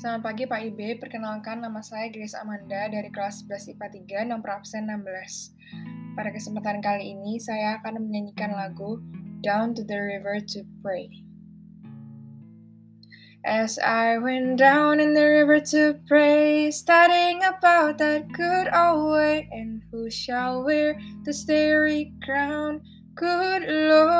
Selamat pagi Pak IB, perkenalkan nama saya Grace Amanda dari kelas 11 IPA 3 nomor absen 16. Pada kesempatan kali ini saya akan menyanyikan lagu Down to the River to Pray. As I went down in the river to pray, studying about that good old way, and who shall wear the starry crown? Good Lord,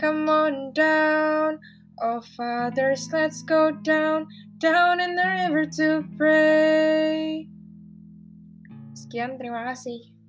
come on down. Oh, fathers, let's go down, down in the river to pray. Sekian, terima kasih.